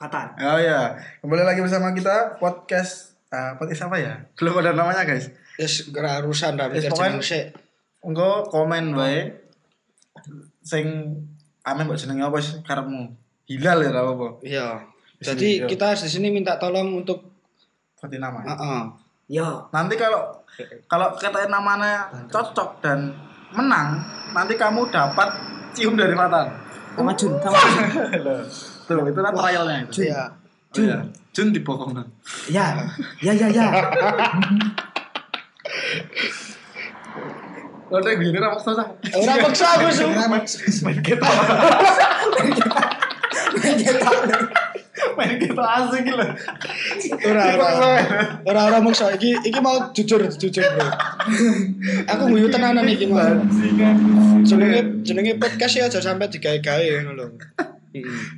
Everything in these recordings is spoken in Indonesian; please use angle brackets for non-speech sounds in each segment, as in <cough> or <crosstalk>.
Fatan. Oh ya, kembali lagi bersama kita podcast uh, podcast apa ya? Belum ada namanya guys. Wis ora urusan ra Wis, mikir pokoknya- jeneng sik. Engko komen bae. Sing ame mbok jenenge apa sih karepmu? Hilal ya ora apa? Iya. Jadi iya. kita di sini minta tolong untuk Ganti nama. heeh. Yo. Nanti kalau kalau katanya namanya cocok dan menang, nanti kamu dapat cium dari Fatan. Sama Jun, sama Jun. <laughs> Tuh, itu kan trialnya itu. Iya. Oh, iya. Jun dibokong kan. Ya. Ya ya ya. <laughs> Lo udah gini ra maksa sah. Ora maksa aku su. Main kita. <laughs> Main kita asik gila. Ora ora. Ora ora maksa iki iki mau jujur jujur bro. Aku guyu tenanan iki mau. Jenenge jenenge podcast ya aja sampai digawe-gawe ngono lho.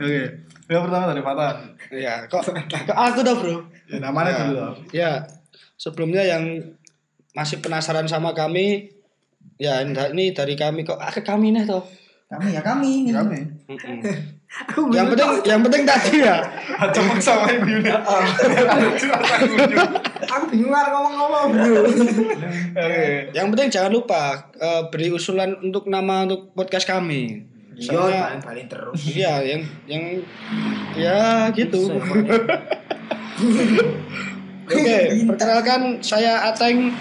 Oke. Yang pertama dari Fatan. Iya, kok kok aku dah bro. Ya, namanya dulu dong. Ya, sebelumnya yang masih penasaran sama kami, ya ini dari kami kok ah, kami nih toh. Kami ya kami. Kami. Aku yang penting yang penting tadi ya. Aja maksa main gini. <laughs> aku bingung harus ngomong-ngomong, Bro. Oke. Yang penting jangan lupa eh, beri usulan untuk nama untuk podcast kami. Soalnya paling terus. iya yang yang ya gitu. <laughs> Oke, perkenalkan saya Ateng.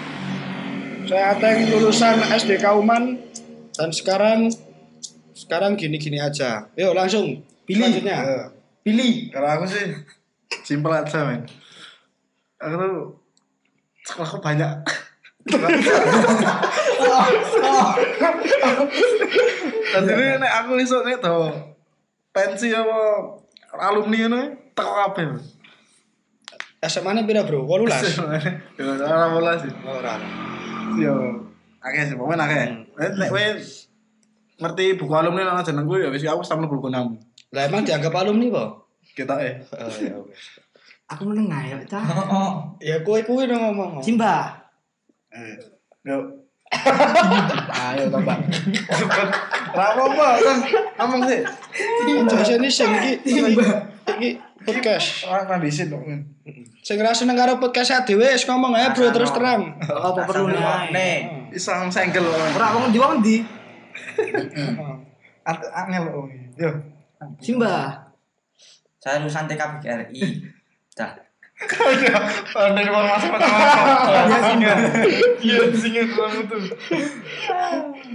Saya Ateng lulusan SD Kauman dan sekarang sekarang gini-gini aja. Yuk langsung Pilih. Selanjutnya. Eh, Pilih. Kalau aku sih simpel aja men. Aku tuh sekolahku banyak. Dan ini nek aku iso nek to pensi apa alumni ngono teko kabeh. SMA nya pira bro? 18? <laughs> Ya ora bola sih. Ora. Yo, akeh sih, pokoknya akeh. Eh, Nek kowe ngerti buku alumni nang jenengku ya wis aku sama buku namu. Lah emang dianggap alumni po? Kita eh. Oh, ya. Aku menengah ya, Cah. ya kue kue dong ngomong. Simba. Eh, Yo. Ayo tambah. Ora apa-apa, kan ngomong sih. Bahasa ini sing iki iki podcast. Ora kandisin kok. Sing ra seneng karo podcast dhewe wis ngomong ae bro terus terang. Apa perlu nih? Isang senggel kok. Ora wong di wong di. Angel kok. Yo. Simba. Saya lulusan TKBRI. Dah. Ada informasi pertama. Iya singa. Iya singa kamu tuh.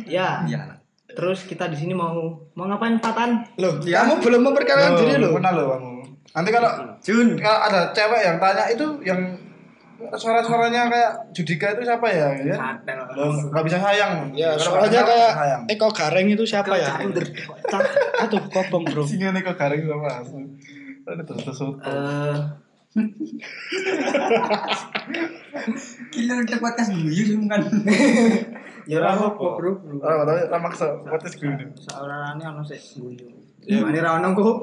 Ya. Iya. Terus kita di sini mau mau ngapain Fatan? Loh, Ya. kamu belum memperkenalkan diri loh. Kenal lo kamu. Nanti kalau Jun. kalau ada cewek yang tanya itu yang suara-suaranya kayak Judika itu siapa ya? ya? Nggak bisa sayang. Ya, kenal, kayak sayang. Eko Gareng itu siapa ya? Cah. Aduh, kobong bro. Singa nih kok garing sama asu. Ada terus terus. Eh, Gila udah podcast guyu kan. <laughs> ya ora apa, Bro. tapi lama kesel. Potes gue ini. Saurane ono sik guyu. Ya, mane ra ono kok.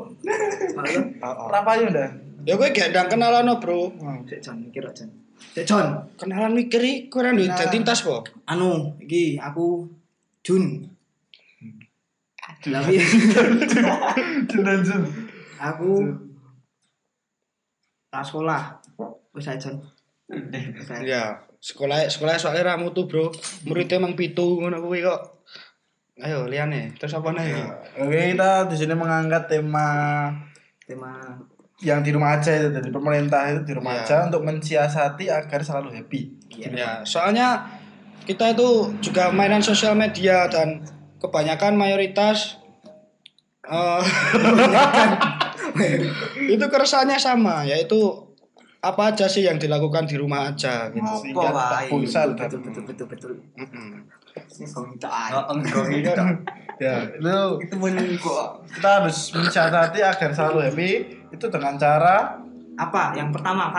Berapa aja udah? Ya gue gak ndang kenalan no, bro. Cek Jon mikir Jon. Cek Jon. Kenalan mikir iki kowe ra duwe identitas po. Anu, iki aku Jun. Tapi Jendan jen. aku tak sekolah. Wis ae ae. Ya, sekolah sekolah soalnya ra mutu, bro. Muridnya emang pitu ngono kuwi kok. Ayo liane, terus apa nih? Oke, kita di sini mengangkat tema Tema yang di rumah aja itu dari pemerintah itu di rumah Iya. aja untuk mensiasati agar selalu happy. Ya, soalnya kita itu juga mainan sosial media dan kebanyakan mayoritas eh, <laughs> itu keresahannya sama, yaitu apa aja sih yang dilakukan di rumah aja gitu. Sehingga wae. pulsa betul dan betul betul betul. Mm-mm. Oh, enggak gitu. ya itu kita harus mensiasati agar selalu happy itu dengan cara Apa? Yang pertama.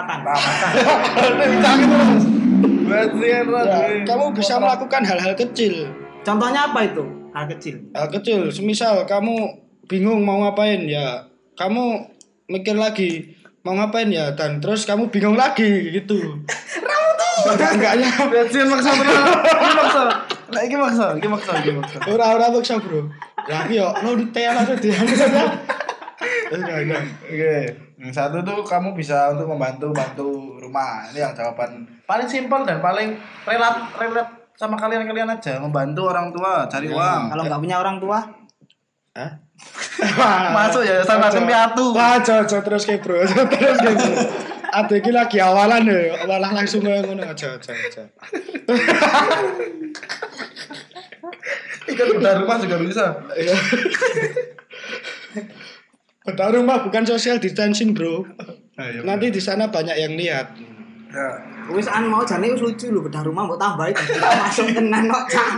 Berarti kan <laughs> Ya, kamu bisa melakukan hal-hal kecil. Contohnya apa itu? Hal kecil. Hal kecil, semisal kamu bingung mau ngapain ya, kamu mikir lagi mau ngapain ya dan terus kamu bingung lagi gitu. <laughs> Ramu tuh. Enggaknya Berarti maksa maksa. Nah, ini maksa, ini maksa, ini maksa. ora ora maksa, Bro. Lah iki yo no di tel aja di. Enggak, enggak. Oke, yang satu tuh kamu bisa untuk membantu bantu rumah. Ini yang jawaban paling simpel dan paling relat relat sama kalian-kalian aja membantu orang tua cari uang. Kalau nggak punya orang tua, Hah? <laughs> Masuk ya sama piatu. Wah, aja terus ke bro. <laughs> Terus ke bro. Aduh iki lagi awalan ya, malah langsung ngono aja aja aja. Ikan udah rumah juga bisa. Iya. Betul rumah bukan social distancing, Bro. Ayo. Nanti di sana banyak yang lihat. Ya. wis an mau jane wis lucu lho bedah rumah mbok tambahi <laughs> masuk tenan kok cak.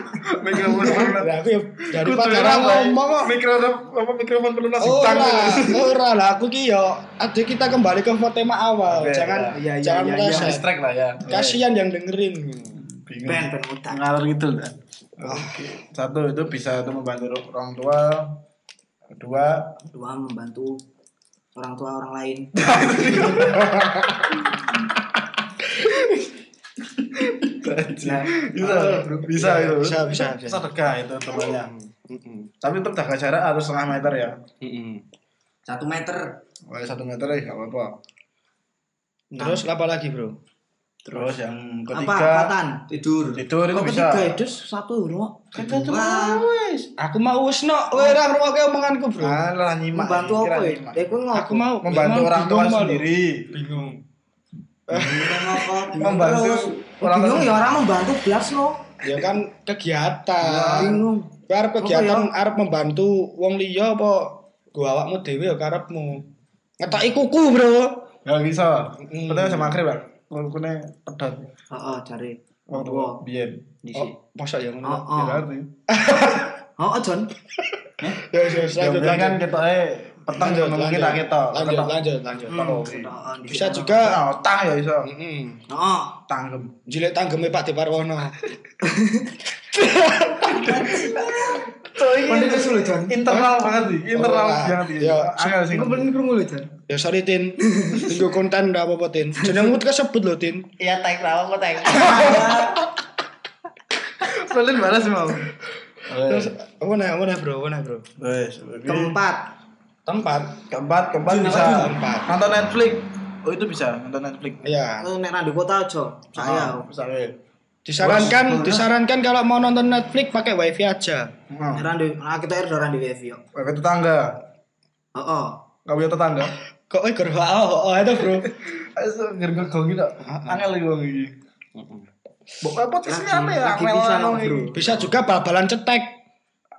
Mikrofon <laughs> perlu Lah aku ya daripada ora ngomong kok. Mikrofon apa mikrofon perlu nasi Ora, tang. ora lah aku ki yo aduh kita kembali ke tema awal. Oke, jangan ya. Iya, iya, jangan iya, merasa. Distract lah ya. Kasihan yang dengerin. Bingung. Ben ben ngalor gitu kan. Oke. Satu itu bisa itu membantu orang tua. Kedua, Dua membantu orang tua orang lain. <laughs> bisa, bisa itu. Bisa, bisa, bisa. Sedekah itu temannya. Tapi untuk jaga jarak harus setengah meter ya. Satu meter. Wah, satu meter ya nggak apa-apa. Terus apa lagi, Bro? Terus yang Apa? ketiga Apaan? Tidur. tidur itu bisa. ketiga itu satu loh. Kedua. Aku mau wis no, kowe ora ngrungokke omonganku, Bro. Alah nyimak. Membantu apa ya? Ya Aku mau Membantu orang tua Bro. sendiri. Bingung. Bingung apa? Bingung Membantu terus. orang Bingung ya orang membantu belas lo. Ya kan kegiatan. Bingung. Kowe arep kegiatan Apa arep membantu wong liya apa gua awakmu dhewe ya karepmu. Ngetoki kuku, Bro. Nggak bisa. Padahal sama akhir, Pak. Kukune pedot. Heeh, cari. Waktu Tua. biyen. Di Oh, sini. masa ya ngono. Oh, <laughs> Ya, oh. berarti. Oh, John. Ya, ya, Ya, kan kita eh petang nunggu lanjut. kita kita. Lanjut, lanjut, lanjut. Di Bisa juga Nah, otang ya iso. Heeh. Oh, Tanggem. Jilik tanggeme Pak Deparwono. <laughs> Mending kesu lho. Internal banget sih, internal Oh, banget sih. ya. Angel sih. Gue krungu lho. Ya sorry Tin. Minggu konten ndak apa-apa Tin. Jenengmu kesebut lho Tin. Iya, tag rawa kok tag. <laughs> Balen balas mau. Terus apa nih, apa nih bro, apa nih bro? Keempat. Tempat. keempat, keempat Jun, bisa? Keempat. nonton Netflix. Oh itu bisa nonton Netflix. Iya. Eh, Nek nang di kota aja. Saya. Ah, bisa weh. Disarankan, disarankan kalau mau nonton Netflix pakai wifi aja. Nah, Nek nang di nah kita orang di wifi yo. ke tetangga. Heeh. Gak punya tetangga. Kok eh gerwa oh, oh itu bro. <laughs> Ayo gergel kau gitu. Angel lagi bang ini. Bapak podcast ini apa ya? lagi Angel bisa. Bisa juga bal-balan cetek.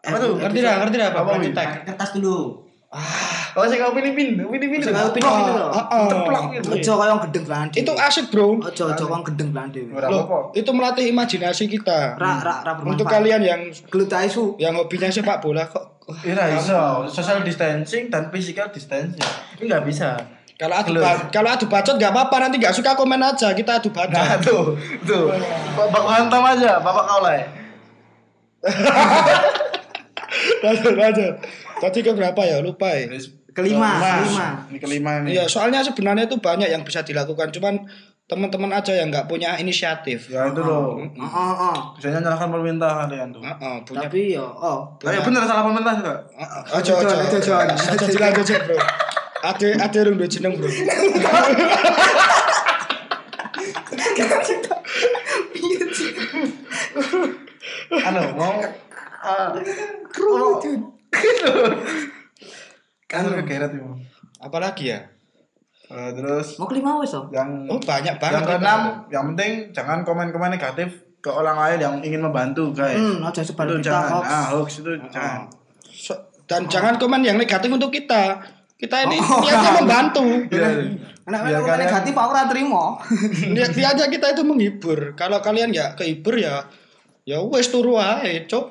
Apa tuh? Ngerti dah, ngerti dah Apa, bal-balan cetek. Kertas dulu. Oh saya kau pilih pin, pilih pin. Sing kau pilih pin itu. Oh. Ceplok gitu. Ojo kaya yang gedeng belan Itu asik bro. Ojo ojo kaya gedeng. Ora Loh, apa-apa. itu melatih imajinasi kita. Ra ra ra bermanfaat. Untuk kalian yang gelut ae su. yang hobinya sepak bola kok. Iya iso, social distancing dan physical distancing. Ini nggak bisa. Kalau adu kalau adu bacot nggak apa-apa nanti nggak suka komen aja kita adu bacot. Nah tuh, tuh. Bapak hantam aja, bapak kau lah. <laughs> lanjut lanjut. Tadi ke berapa ya lupa ya. Kelima, kelima. Ini kelima nih. Iya, soalnya sebenarnya itu banyak yang bisa dilakukan, cuman teman-teman aja yang nggak punya inisiatif. Ya itu loh. Heeh, heeh. Biasanya nyalahkan pemerintah kalian tuh. Heeh, punya. Tapi yo oh. Ya bener salah pemerintah. Heeh, Ojo ojo. Ojo, ojo, ojo. Ojo dilanjut Bro. Ade ade rung duwe jeneng, Bro. <laughs> Anu mau ah, Kru <laughs> kan kegeret itu. Apalagi ya? Eh, terus Mau kelima wis oh. yang Oh, banyak banget. yang keenam, yang penting jangan komen-komen negatif ke orang lain yang ingin membantu guys. Hmm, aja sebar itu jangan. hoax. Ah, hoax itu jangan. So- dan jangan komen yang negatif untuk kita. Kita ini Oh. niatnya membantu. <laughs> Iya. Biar nek kalian- negatif aku ora trimo. Niat <laughs> niatnya kita itu menghibur. Kalau kalian nggak kehibur ya ya wes turu ae, cok.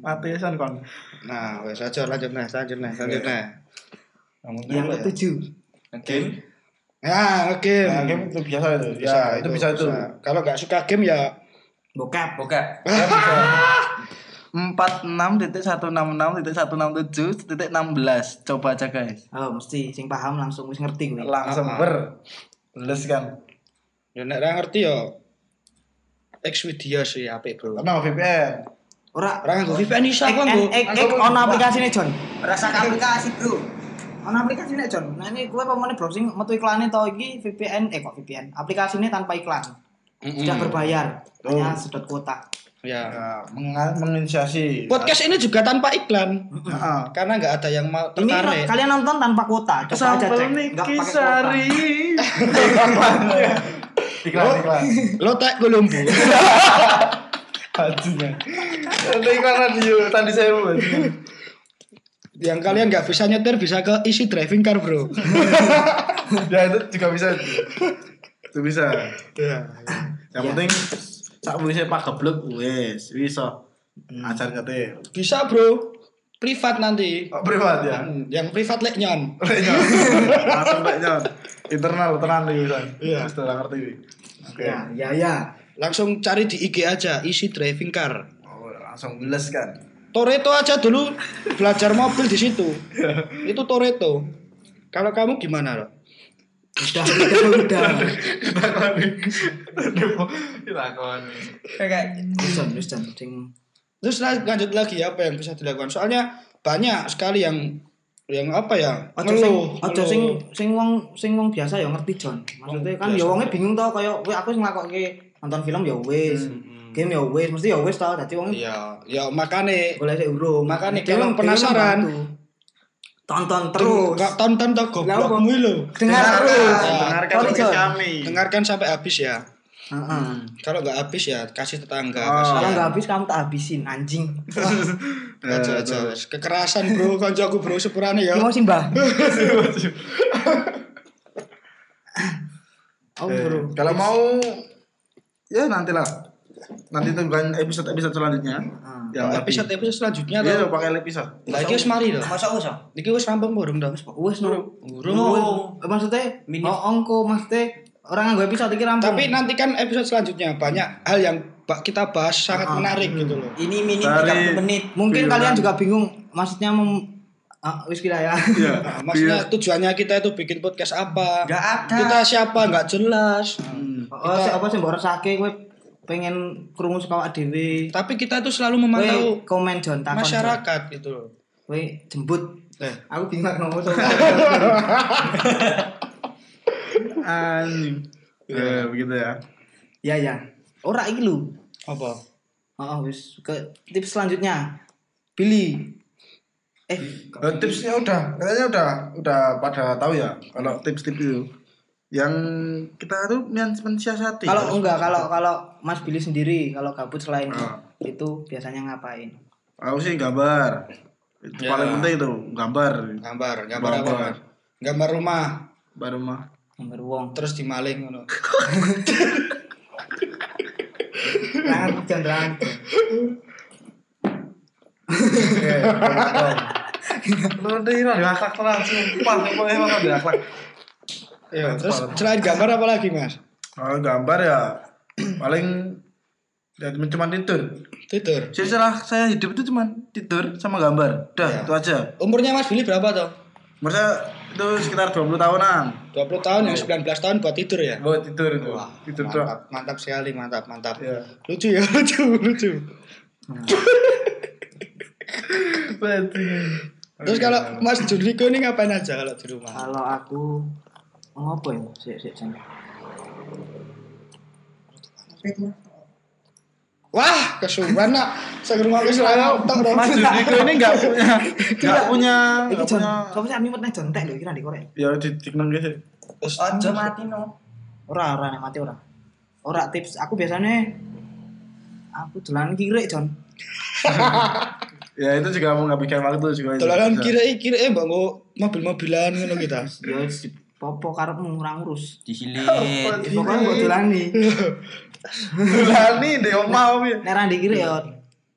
Mati kon. Nah, wes aja lanjut nah, lanjut nah, lanjut nah. Yang apa ya? ketujuh. game. Ya, oke. Nah, game itu biasa itu. Ya, itu bisa itu. Kalau nggak suka game ya Bokep. Buka. <laughs> empat enam titik satu enam enam titik satu enam tujuh titik enam belas coba aja guys Oh, mesti sing paham langsung wis ngerti kuwi. langsung Ah, ber les kan ya nek ra ngerti ya Xvideo sih apik, Bro. nggak VPN Ora Ora nganggo VPN iso aku nganggo. ono aplikasine John. Rasa aplikasi, Bro. Ono aplikasi nek Jon. Nah ini kowe pemene browsing metu iklane to iki VPN eh kok VPN. Aplikasinya tanpa iklan. Tidak berbayar. Hanya sedot kuota. Ya. Ya, menginisiasi. Podcast ini juga tanpa iklan. Heeh. Karena nggak ada yang mau Ini tertarik. kalian nonton tanpa kuota. Coba aja cek. Enggak pakai kuota. <laughs> <laughs> Iklan iklan. Lo tak gelumbu. <laughs> Bajingan. Iklan radio tadi saya bajingan. yang kalian nggak bisa nyetir bisa ke isi driving car bro. <laughs> Ya itu juga bisa. Itu bisa. Iya. Yang penting sak wis pak geblek wis bisa. Ajar nyetir. Bisa bro. Privat nanti. Oh, privat ya. Yang privat lek nyon. <laughs> Langsung Pak Nyon. Internal tenan iki bisa. Iya. Wis ngerti. Oke. Ya, ya, ya. Langsung cari di IG aja isi driving car. Oh, langsung beles kan. Toretto aja dulu belajar mobil di situ. <laughs> Itu Toretto. Kalau kamu gimana, Rok? Udah, udah, udah. Kayak. Sing Terus lan- lanjut lagi apa yang bisa dilakukan? Soalnya banyak sekali yang yang apa ya? Ojo sing ngeluh. sing sing wong sing wong biasa ya ngerti Jon. Maksudnya kan ya wonge bingung to kaya kowe aku sing nglakokke nonton film ya wis. Game ya wis, mesti ya wis to. Dadi wong Iya, ya makane golek sik urung. Makanya Dia kalau penasaran. tonton terus. Gak tonton toh goblokmu lho. Dengar terus. Dengarkan Sorry, podcast Jon. kami. Dengarkan sampai habis ya. Heeh. Kalau nggak habis ya kasih tetangga. Oh. kasihan. Kalau nggak habis kamu tak habisin anjing. <laughs> Aja aja. Kekerasan bro, kancaku bro sepurane ya. Mau sih Mbah. <laughs> <laughs> Oh, Eh, bro. Kalau mau ya nantilah. Nanti tungguin episode-episode selanjutnya. Ah. Yang episode episode selanjutnya Iya, tuh. pakai episode. Lah iki wis mari to. masa usah. Iki wis rampung burung to. Wes no. Burung. Wes. Maksudnya Mini. oh, ongko maksudnya orang nganggo episode iki rampung. Tapi nanti kan episode selanjutnya banyak hal yang kita bahas sangat Ah. menarik gitu loh. Ini mini Dari- 30 menit. mungkin kalian juga bingung maksudnya mem ah, wis kira ya. Iya. <laughs> Nah, maksudnya tujuannya kita itu bikin podcast apa? Enggak ada. Kita siapa nggak jelas. Hmm. Oh, sih apa sih mbok rasake kowe pengen krungu saka awak dhewe. Tapi kita itu selalu memantau komen Jon takon. Jon. masyarakat gitu loh. Kowe jembut. Eh. Aku bingung ngomong sama. <laughs> Anjing. Ya, begitu ya. Ya ya. Ora iki lho. Apa? Oh, wis ke tips selanjutnya. Billy. Eh, Eh, tipsnya udah, katanya udah, udah pada tahu ya kalau tips-tips itu. Yang kita tuh men- mensiasati. kalau enggak kalau kalau Mas Billy sendiri kalau gabut selain Ah. itu biasanya ngapain? Aku sih gambar. Itu Ya. paling penting itu, gambar. Gambar, gambar apa? Gambar. Mas? Gambar rumah. Gambar wong. terus dimaling ngono. Jangan jangan. <laughs> Lu ini ada akhlak terang sumpah, sumpah emang ada akhlak. Ya, terus selain gambar apa lagi, Mas? Kalau gambar ya paling ya cuma tidur. Tidur. Setelah saya hidup itu cuma tidur sama gambar. Udah, Ya. itu aja. Umurnya Mas Billy berapa tuh? Masa itu sekitar 20 tahunan. 20 tahun yang 19 tahun buat tidur ya? Buat tidur itu. tidur tuh. mantap, mantap sekali, mantap, mantap. Ya. Lucu ya, <laughs> lucu, lucu. <laughs> Terus kalau Mas Juriko ini ngapain aja kalau di rumah? Kalau aku ngopo ya? Sik sik Jon. Wah, kesuwen nak. Saya rumah wis ora tok dong. Mas Judiko ini nggak punya nggak punya Iki nggak Jon, punya sopo sih amit nek Jon tek lho kira di korek. ya di tiknang gitu. Ojo mati no. Ora ora nek mati ora. Ora tips aku biasanya aku dolan kiri Jon. <laughs> Ya itu juga mau ngabikan waktu juga. itu. Dolanan Bisa. kira-kira eh mau mobil-mobilan ngono kita. <laughs> Ya popo karepmu ora ngurus. Disilit. <laughs> Ya, Pokoknya mbok dolani. <laughs> Dolani deh omah om ya. Nek ra di kiri ya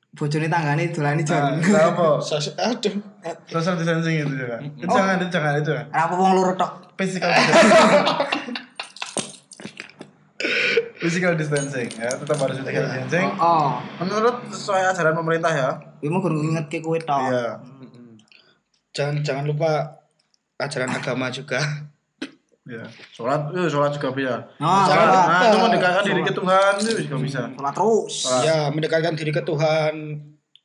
bojone tanggane dolani Nah, Jon. itu apa? Sos- Aduh. Social distancing itu juga. Jangan jangan itu. ya. Ora apa wong loro tok. Physical distancing. Physical distancing ya tetap harus physical distancing. Oh. Menurut sesuai ajaran pemerintah ya. Iki mau guru ngingetke kowe tok. Iya. Jangan jangan lupa ajaran agama juga. <laughs> Iya. Sholat, eh, sholat juga bisa. Nah, sholat. lupa. Nah, itu mendekatkan diri ke Tuhan itu juga bisa. Sholat terus. Sholat. Ya, mendekatkan diri ke Tuhan,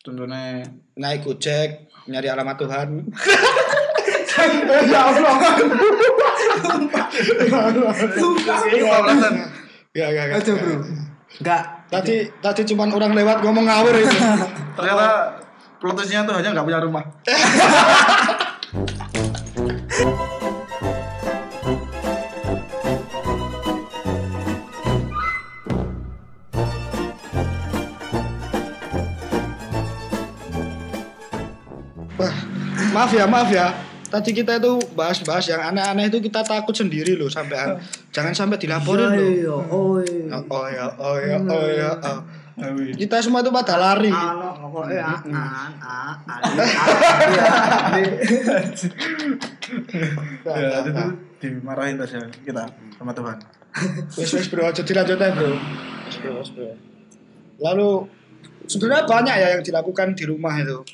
Tentunya naik gojek, nyari alamat Tuhan. <laughs> Ya Allah. Ini kebablasan. Ya ya ya. Aja, Bro. Enggak. Tadi tadi cuman orang lewat ngomong ngawur itu. <laughs> Ternyata plot twist-nya tuh hanya nggak punya rumah. Wah, maaf ya, maaf ya. Tadi kita itu bahas-bahas yang aneh-aneh itu kita takut sendiri loh sampean. Jangan sampai dilaporin loh. Iya, oh iya. Oh ya, oh ya, oh ya. oh. Kita semua itu pada lari. Ah, ah, ah, ah, <laughs> Ya, itu tuh dimarahin aja kita sama Tuhan. Wes wes bro, jadi lanjut aja bro. Lalu sebenarnya banyak ya yang dilakukan di rumah itu.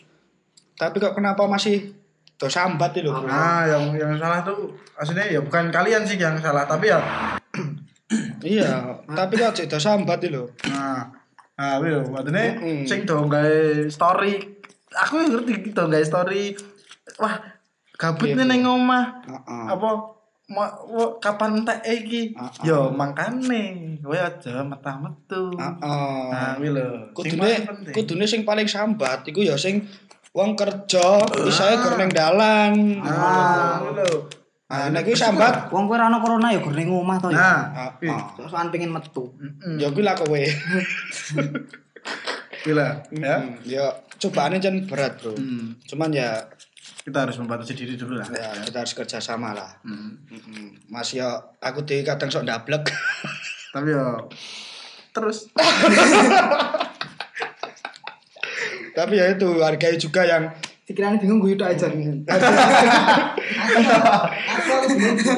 Tapi kok kenapa masih do sambat itu bro? Nah, yang yang salah tuh aslinya ya bukan kalian sih yang salah, tapi ya <clears throat> Iya, tapi kok jadi do sambat itu. nah nah wih maksudnya Mm-mm. sing dong gawe story aku yang ngerti dong gawe story wah gabut Iya, nih neng omah Heeh. apa ma, wa- kapan entek iki Ah, ah. yo mangkane kowe aja metah metu Heeh. nah wih lho Kudune kudune sing paling sambat iku ya sing wong kerja isae gur ning dalan. nah wih lho Nah, nek kuwi sambat, Wong kowe ra ono corona ya gur ning omah to ya. nah wih Heeh. Sosokan pengen metu. Ya kuwi lah kowe. Wih lah, ya Ya cobaannya kan berat, Bro. Hmm. Cuman ya kita harus membatasi diri dulu lah ya kita harus kerja sama lah. Mm-mm. Mas ya aku dhewe kadang sok ndablek. tapi yo terus <laughs> Tapi ya itu hargai juga yang Pikirannya bingung gue tok aja. <laughs>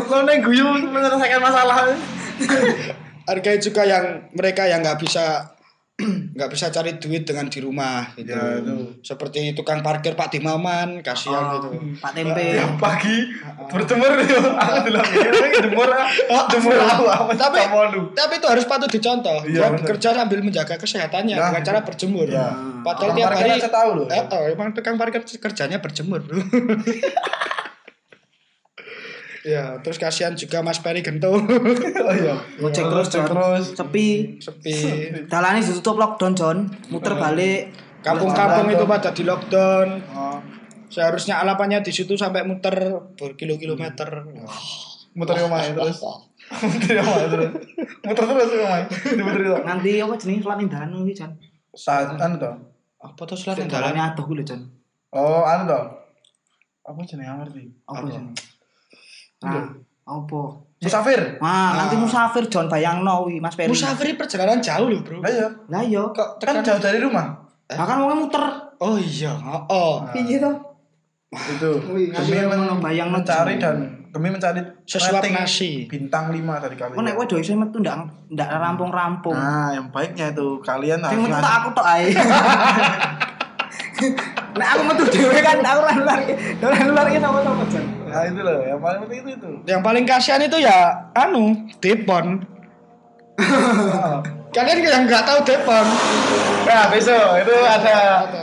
Lo neng guyu menyelesaikan masalah. <laughs> Hargai juga yang mereka yang nggak bisa <clears throat> nggak bisa cari duit dengan di rumah gitu. Ya, itu. Seperti tukang parkir Pak Dimaman, kasihan gitu. Pak Tempe. yang pagi berjemur yo aku ini jemur jemur aku apa tapi tapi itu harus patut dicontoh. Iya, bekerja sambil menjaga kesehatannya Nah. dengan cara berjemur. Iya. Padahal Tukang tiap parkir hari tahu loh. Eh, oh, emang tukang parkir kerjanya berjemur. Bro. <laughs> ya, terus kasihan juga Mas Peri Gento. <laughs> oh iya Gojek terus Jon. terus Sepi. Sepi. Dalane ditutup lockdown Jon. Muter balik. Kampung-kampung itu pada di lockdown. oh, Seharusnya alapannya di situ sampai muter berkilo-kilometer. muter yang main terus muter yang main terus muter terus main dimuter itu Nanti apa jenenge sholat ning dalan iki Jon. saat anu toh Apa tuh selain Dalane jalan? adoh kuwi lho Jon. oh anu toh apa jenenge ngerti Apa jenenge? Nah, apa? musafir Wah, nanti musafir Jon bayangno kuwi Mas Peri. Musafir perjalanan jauh loh bro. ayo Lah iya. Kok kan tekan? jauh dari rumah Lah kan wong muter. Oh iya. Oh. oh. Piye to? itu men- ngono bayangno mencari dan demi mencari Sesuap nasi. bintang 5 dari kalian Kok nek kowe iso metu ndak ndak rampung-rampung. nah yang baiknya itu kalian Sing harus metu tak aku tok ae. <laughs> Nek aku metu dhewe kan aku nular. Ora nular iki sama-sama. Nah itu loh yang paling penting itu itu Yang paling kasihan itu ya anu Depon. Kalian yang nggak tahu Depon. Nah besok itu ada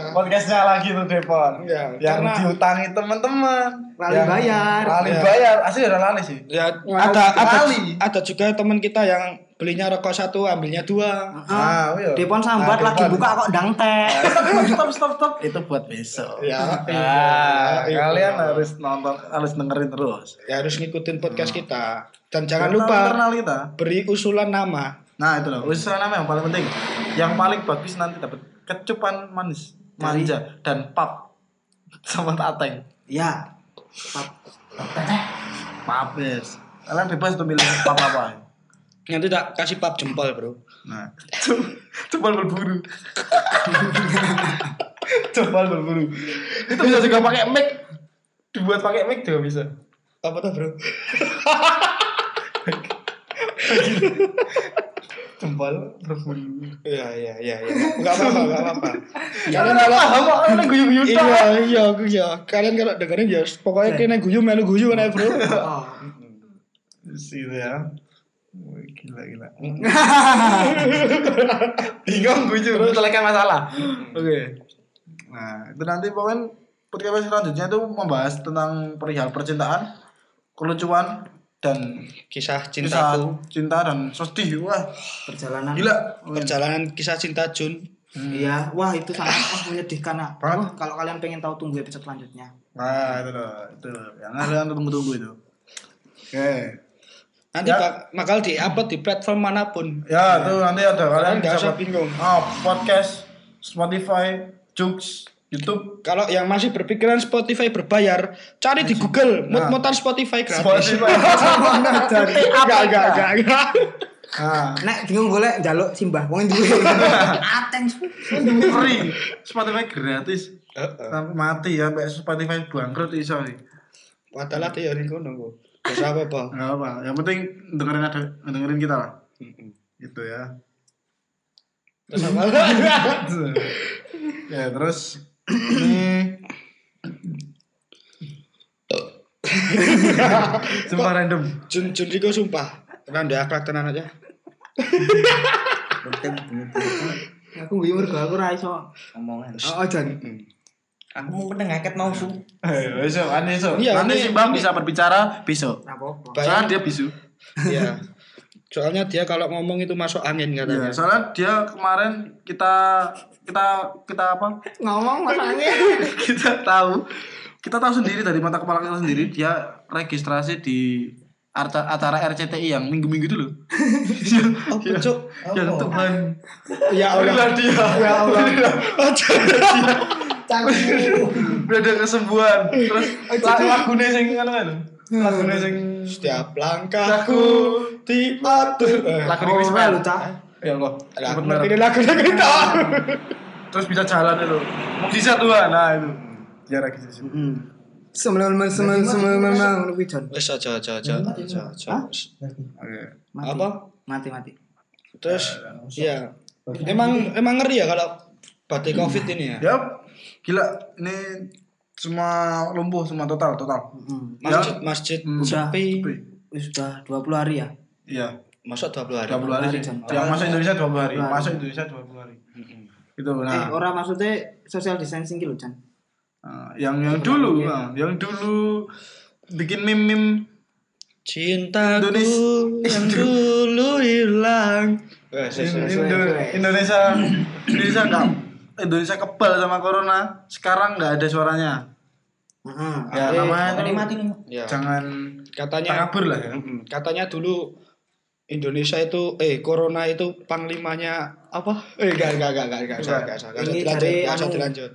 podcastnya lagi tuh Depon Iya, yang karena- diutangi teman-teman Lali Yang bayar. lali Iya. bayar asli udah lali sih Ya ada ada sekali. ada juga teman kita yang belinya rokok satu ambilnya dua. Ah, iya. Depon sambat Nah, lagi buka kok ndang teh. <laughs> stop stop stop itu buat besok. Ya, Ah, iya. kalian harus nonton harus dengerin terus. Ya harus ngikutin podcast kita. Dan jangan Internal- lupa internal kita. beri usulan nama. nah itu loh usaha nama yang paling penting. Yang paling bagus nanti dapat kecupan manis Dari- manja dan pap. Sama ateng. Ya. Pap. pap. Yes. Kalian bebas tuh milih pap apa Nanti tak kasih pap jempol, Bro. Nah, coba berburu. coba berburu. Itu bisa juga pakai mic. Dibuat pakai mic juga bisa. Apa tuh, Bro? Jempol berburu. Iya, iya, iya, iya. Enggak apa-apa, enggak apa-apa. Kalian kalau paham guyu-guyu tok. Iya, iya, iya. Kalian kalau dengerin ya pokoknya kena guyu melu guyu kan, Bro. Oh. Gitu ya. Wih, Gila gila. <laughs> Bingung guyu menyelesaikan masalah. Oke. Nah, itu nanti pokoknya podcast selanjutnya itu membahas tentang perihal percintaan, kelucuan dan Kisah kisah cintaku. cinta dan sedih. Wah, Perjalanan. gila. Perjalanan kisah cinta Jun. Iya, wah itu sangat wah, menyedihkan. Nak. Banget. Wah, kalau kalian pengen tahu tunggu episode selanjutnya. Nah, itu loh, itu yang ada yang tunggu-tunggu itu. Oke. Nanti Ya. bak- bakal di-upload di platform mana pun. Ya, itu nanti ada kalian nggak usah bingung. Oh, podcast, Spotify, Joox, YouTube, Kalau yang masih berpikiran Spotify berbayar, cari di Google Nah. mut-mutan Spotify gratis. Spotify. <laughs> Enggak, enggak, enggak, enggak. Nah, Nek bingung golek njaluk simbah wong duwe. <laughs> Ateng. free. Spotify gratis. Sampai mati ya, Spotify bangkrut iso. Padahal ada yang ngono kok. Terus apa, Pak? Enggak apa, yang penting dengerin ada dengerin kita lah. Gitu ya. Terus apa? <laughs> ya, terus ini Sumpah random. Jun Jun Riko sumpah. Tenan dia akhlak tenan aja. Aku guyu mergo aku ra iso. Omongan. Oh, Jan. Aku mau pengen ngaket mau su. Ayo, besok, aneh besok. Iya, Nanti si Bang bisa berbicara besok. Apa-apa. Bayang- Soalnya dia bisu. Iya. Soalnya dia kalau ngomong itu masuk angin Iya, katanya. soalnya dia kemarin kita kita kita apa? Ngomong masalahnya. <laughs> kita tahu kita tahu sendiri dari mata kepala kita sendiri dia registrasi di acara, acara RCTI yang minggu-minggu itu loh. <laughs> Oh, Cuk. yang Tuhan. Ya Allah. dia. Ya Allah. Udah ada <laughs> kesembuhan. Terus lagu lagunya sing ngono kan. Lagunya sing Setiap langkahku diatur. Eh, lagu Oh, Chris lu cah. Ya Allah. Lah, Cepet ngerti merah. lagu lagu itu. Terus bisa jalan itu. Mukjizat Tuhan. Nah itu. Dia registrasi. Heeh. Sembilan sembilan sembilan sembilan kuwi Jan. Wes aja aja aja aja. aja. Oke. Mati. Apa? Mati mati. Terus ya emang emang ngeri ya kalau badai covid ini ya. Ya, gila ini semua lumpuh semua total total. Heeh. Masjid masjid Hmm. Wis sudah 20 hari ya. Iya. Masa 20 hari. 20 hari sih. Jam. Yang masuk Indonesia 20 hari. 20 hari. Masuk Indonesia 20 hari. Itu Eh, nah. ora maksudnya social distancing lho, Jan. Nah, yang yang dulu, nah, yang dulu bikin meme-meme Cintaku Indonesia- yang dulu hilang. <laughs> Indo- Indonesia Indonesia enggak Indonesia kebal sama corona. Sekarang nggak ada suaranya. Heeh. Ya namanya Tadi itu mati nih. Ya. jangan Katanya takabur lah ya. Katanya dulu Indonesia itu eh corona itu panglimanya apa? Eh enggak enggak enggak enggak enggak enggak. Enggak usah Ini dilanjut, enggak usah anu. dilanjut.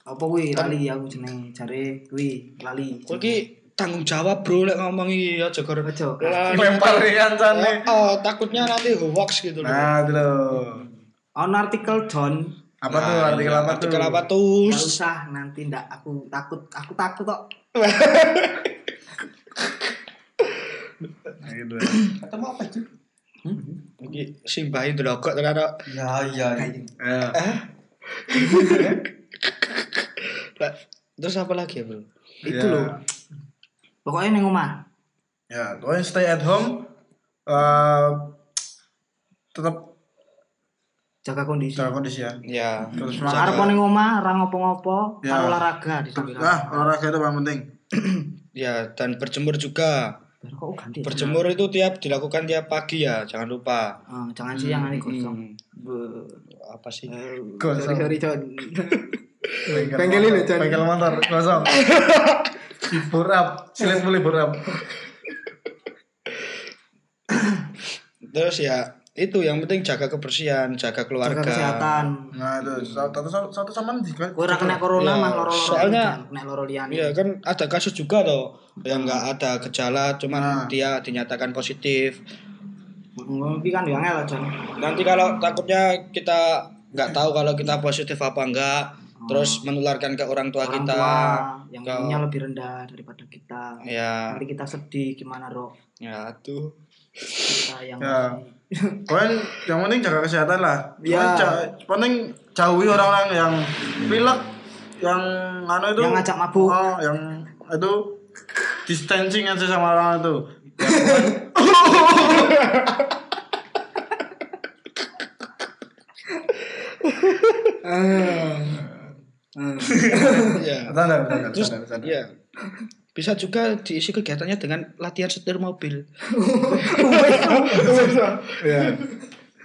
Apa kuwi lali aku jenenge jare kuwi lali. Iki tanggung jawab bro lek ngomong iki aja gara Aja. Lempar kancane. Oh, takutnya nanti hoax gitu loh. Nah, itu loh. Ono artikel John Apa tuh artikel apa tuh? Artikel apa tuh? Gak usah nanti ndak aku takut aku takut kok. Nah, gitu. Ketemu apa itu? Iki simbahi delokok tenan kok. Ya iya. Ya. Lah, Terus apa lagi ya, Bro? Itu Ya. loh. Pokoknya neng omah. Ya, pokoknya stay at home. eh tetap Jaga kondisi. jaga kondisi ya. Ya. Terus Arep neng omah, ora ngopo-ngopo, Ya. karo olahraga di samping. Nah, olahraga itu paling penting. <clears throat> Ya, dan berjemur juga. Kok ganti. Berjemur itu tiap dilakukan tiap pagi ya, jangan lupa. Ah, jangan siang nanti kosong. Hmm. Be- Apa sih? Kosong. Sorry sorry <laughs> John. Bengkel ini, motor- Jan. Bengkel motor kosong. <laughs> Burap, silet boleh burap. Terus ya itu yang penting jaga kebersihan, jaga keluarga. Jaga kesehatan. Nah, itu satu satu, satu sama juga. Kowe ora kena corona Ya, mah loro-loro. soalnya- kena loro liyane. Iya kan ada kasus juga loh yang nggak ada gejala, cuman Nah. dia dinyatakan positif. Ngopi kan angel John. Nanti kalau takutnya kita nggak tahu kalau kita positif apa enggak, terus menularkan ke orang tua Orang kita. tua yang Ke- imunnya lebih rendah daripada kita. Ya, Nanti kita sedih gimana, Ro? ya tuh. Kita yang Ya. <laughs> yang penting jaga kesehatan lah. Ya. Ja- penting jauhi orang-orang yang pilek, yang anu itu Yang ngajak mabuk. Oh, yang itu distancing aja sama orang itu. <laughs> <laughs> ya Bercanda, bercanda, terus ya bisa juga diisi kegiatannya dengan latihan setir mobil. <laughs>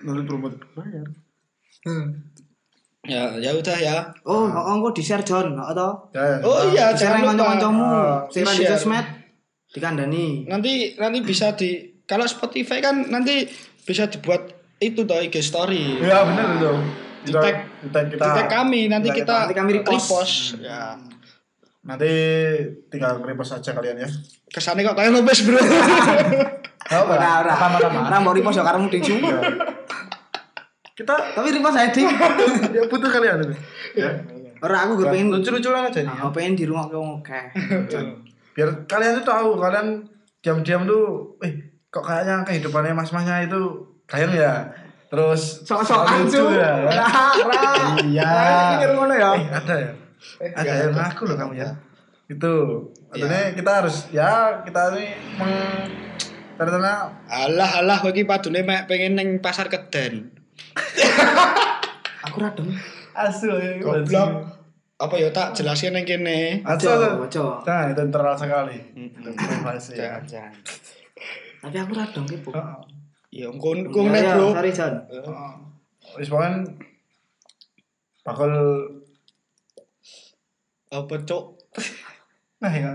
Nanti promote bayar. ya ya udah ya Oh, kok engko di-share John, atau? Ya, ya. oh iya nang lupa kanca-kancamu, Ah, ra di sosmed dikandani. nanti nanti bisa di kalau Spotify kan nanti bisa dibuat itu toh IG story Iya benar itu. Di tag- di tag kita. di tag kami nanti Di kita nanti kami repost. ya Nanti tinggal repost aja kalian ya. kesannya kok kayak lopes bro Oh, Ora ora. Sama-sama. Ora mau repost ya karemu ding Iya. Kita Tapi repost saya ding. ya butuh kalian itu. Ya. Ora aku gue pengen lucu-lucuan aja nih. Aku pengen di rumah ke wong akeh. Biar kalian tuh tahu kalian diam-diam tuh eh kok kayaknya kehidupannya mas-masnya itu kalian ya terus Sok-sokan lucu cu. ya. ya. Iya. Pikir ngono ya. Eh, ada ya. Ada yang ngaku loh kamu ya. Itu. Iya. Artinya kita harus ya kita ini meng karena alah alah bagi padune mek pengen neng pasar keden <laughs> Aku ra dem. asu ya. goblok apa ya tak jelasin neng kene Asu. Ojo. Nah, itu internal sekali. Privasi. jangan jangan Tapi aku ra dong ki, Bu. Heeh. ya ngkon ngkon Ya, nek ya, bro Sorry, John. Wis pokoknya bakal apa cok nah ya.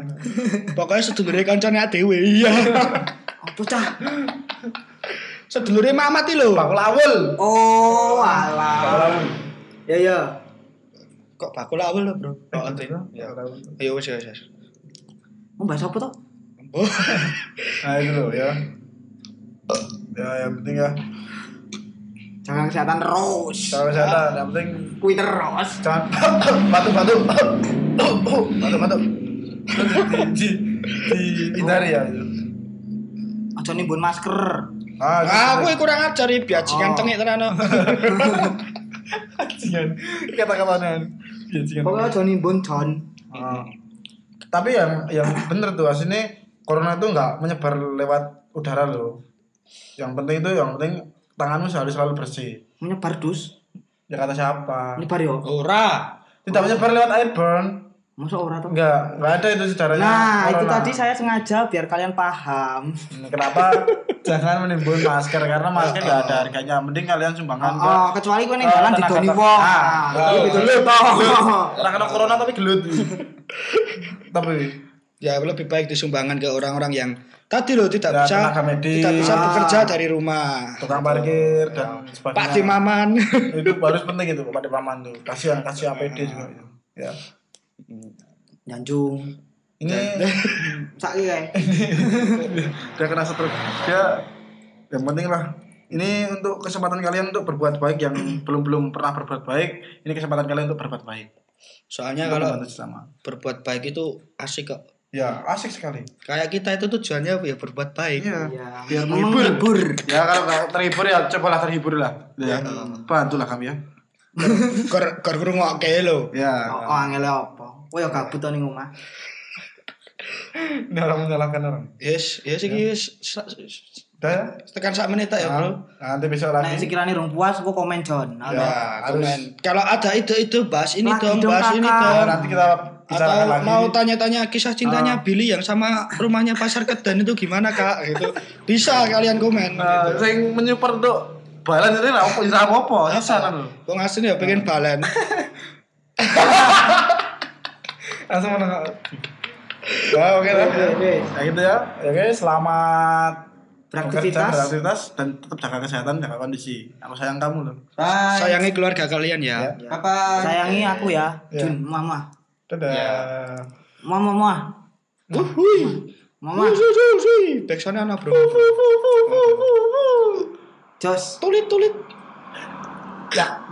pokoknya sedulure kancane adewe iya Apa cah? sedulure mamat iki lho Bakal awal. Oh, alah. Ya ya. kok bakul awal lho bro Oh, itu. ya ayo wis wis wis. Mau bahas apa toh? oh Nah, itu loh ya. Ya, yang penting ya. Jangan kesehatan terus. Kalau kesehatan, yang penting Kuwi terus. jangan <coughs> batuk batuk <coughs> batuk batuk di, di, dihindari ya. Aja nimbun masker. Ah, ah aku kurang ajar iki biajingan Oh. cengek tenan <laughs> no. Bajingan. Kata-katanya. Bajingan. Pokoknya aja nimbun John. Ah. Tapi yang yang bener tuh aslinya corona itu nggak menyebar lewat udara loh. Yang penting itu yang penting tanganmu harus selalu bersih. Menyebar dus. Ya kata siapa? Menyebar yo. ora Tidak menyebar lewat airborne. Masa ora toh? Enggak, enggak ada itu sejarahnya. Nah, itu corona. tadi saya sengaja biar kalian paham. Kenapa <laughs> jangan menimbun masker karena masker nggak ada harganya. Mending kalian sumbangkan ke Oh, kecuali kowe ning Oh, dalan tenaga didoni ter- wong. Ah, Nah, oh, itu gelut. toh. orang kena corona tapi gelut. <laughs> tapi ya lebih baik disumbangkan ke orang-orang yang tadi loh tidak Ya, bisa medis. tidak bisa Ah. bekerja dari rumah tukang parkir dan sebagainya. Pak Timaman <laughs> itu harus penting itu pada paman tuh. Kasihan kasih APD juga itu. Ya. Janjung. Ini <laughs> Saiki kae. dia kena stroke. Dia yang penting lah. Ini untuk kesempatan kalian untuk berbuat baik yang <clears throat> belum belum pernah berbuat baik. Ini kesempatan kalian untuk berbuat baik. soalnya Untuk kalau berbuat baik itu asik kok Ya, asik sekali. kayak kita itu tujuannya ya berbuat baik Iya. Iya. Biar menghibur. Ya kalau terhibur ya cobalah terhibur lah. Ya. Bantulah kami ya. kor kor ngrungokke lho Ya. Oh, angel apa? Kowe yo gabut to ning omah. Ini orang menyalahkan orang. yes yes iki wis sa- Udah ya? tekan sak menit ya bro Nah, nanti besok Nek lagi. sekiranya rong puas, gua komen John. Ya, komen kalau ada ide-ide bahas ini dong bahas ini dong Ya, nanti kita atau lagi. mau tanya-tanya kisah cintanya Ah. Billy yang sama rumahnya pasar Kedan itu gimana kak gitu bisa kalian komen Nah, gitu. sing menyuper untuk balan itu lah opo isa apa? Isa kan. Wong asli ya pengen balen <laughs> Langsung mana? Ya, oke lah. Oke, oke. Ya gitu ya. Oke, selamat Beraktivitas. beraktivitas dan tetap jaga kesehatan, jaga kondisi. Aku sayang kamu loh. Bye. sayangi keluarga kalian ya, Ya. Bye. Sayangi aku ya, Ya. Jun, mama. Dadah. Ya. Mama, mama. Wuhui. Mama. Backsoundnya anak bro. Jos. Tulit tulit. Ya.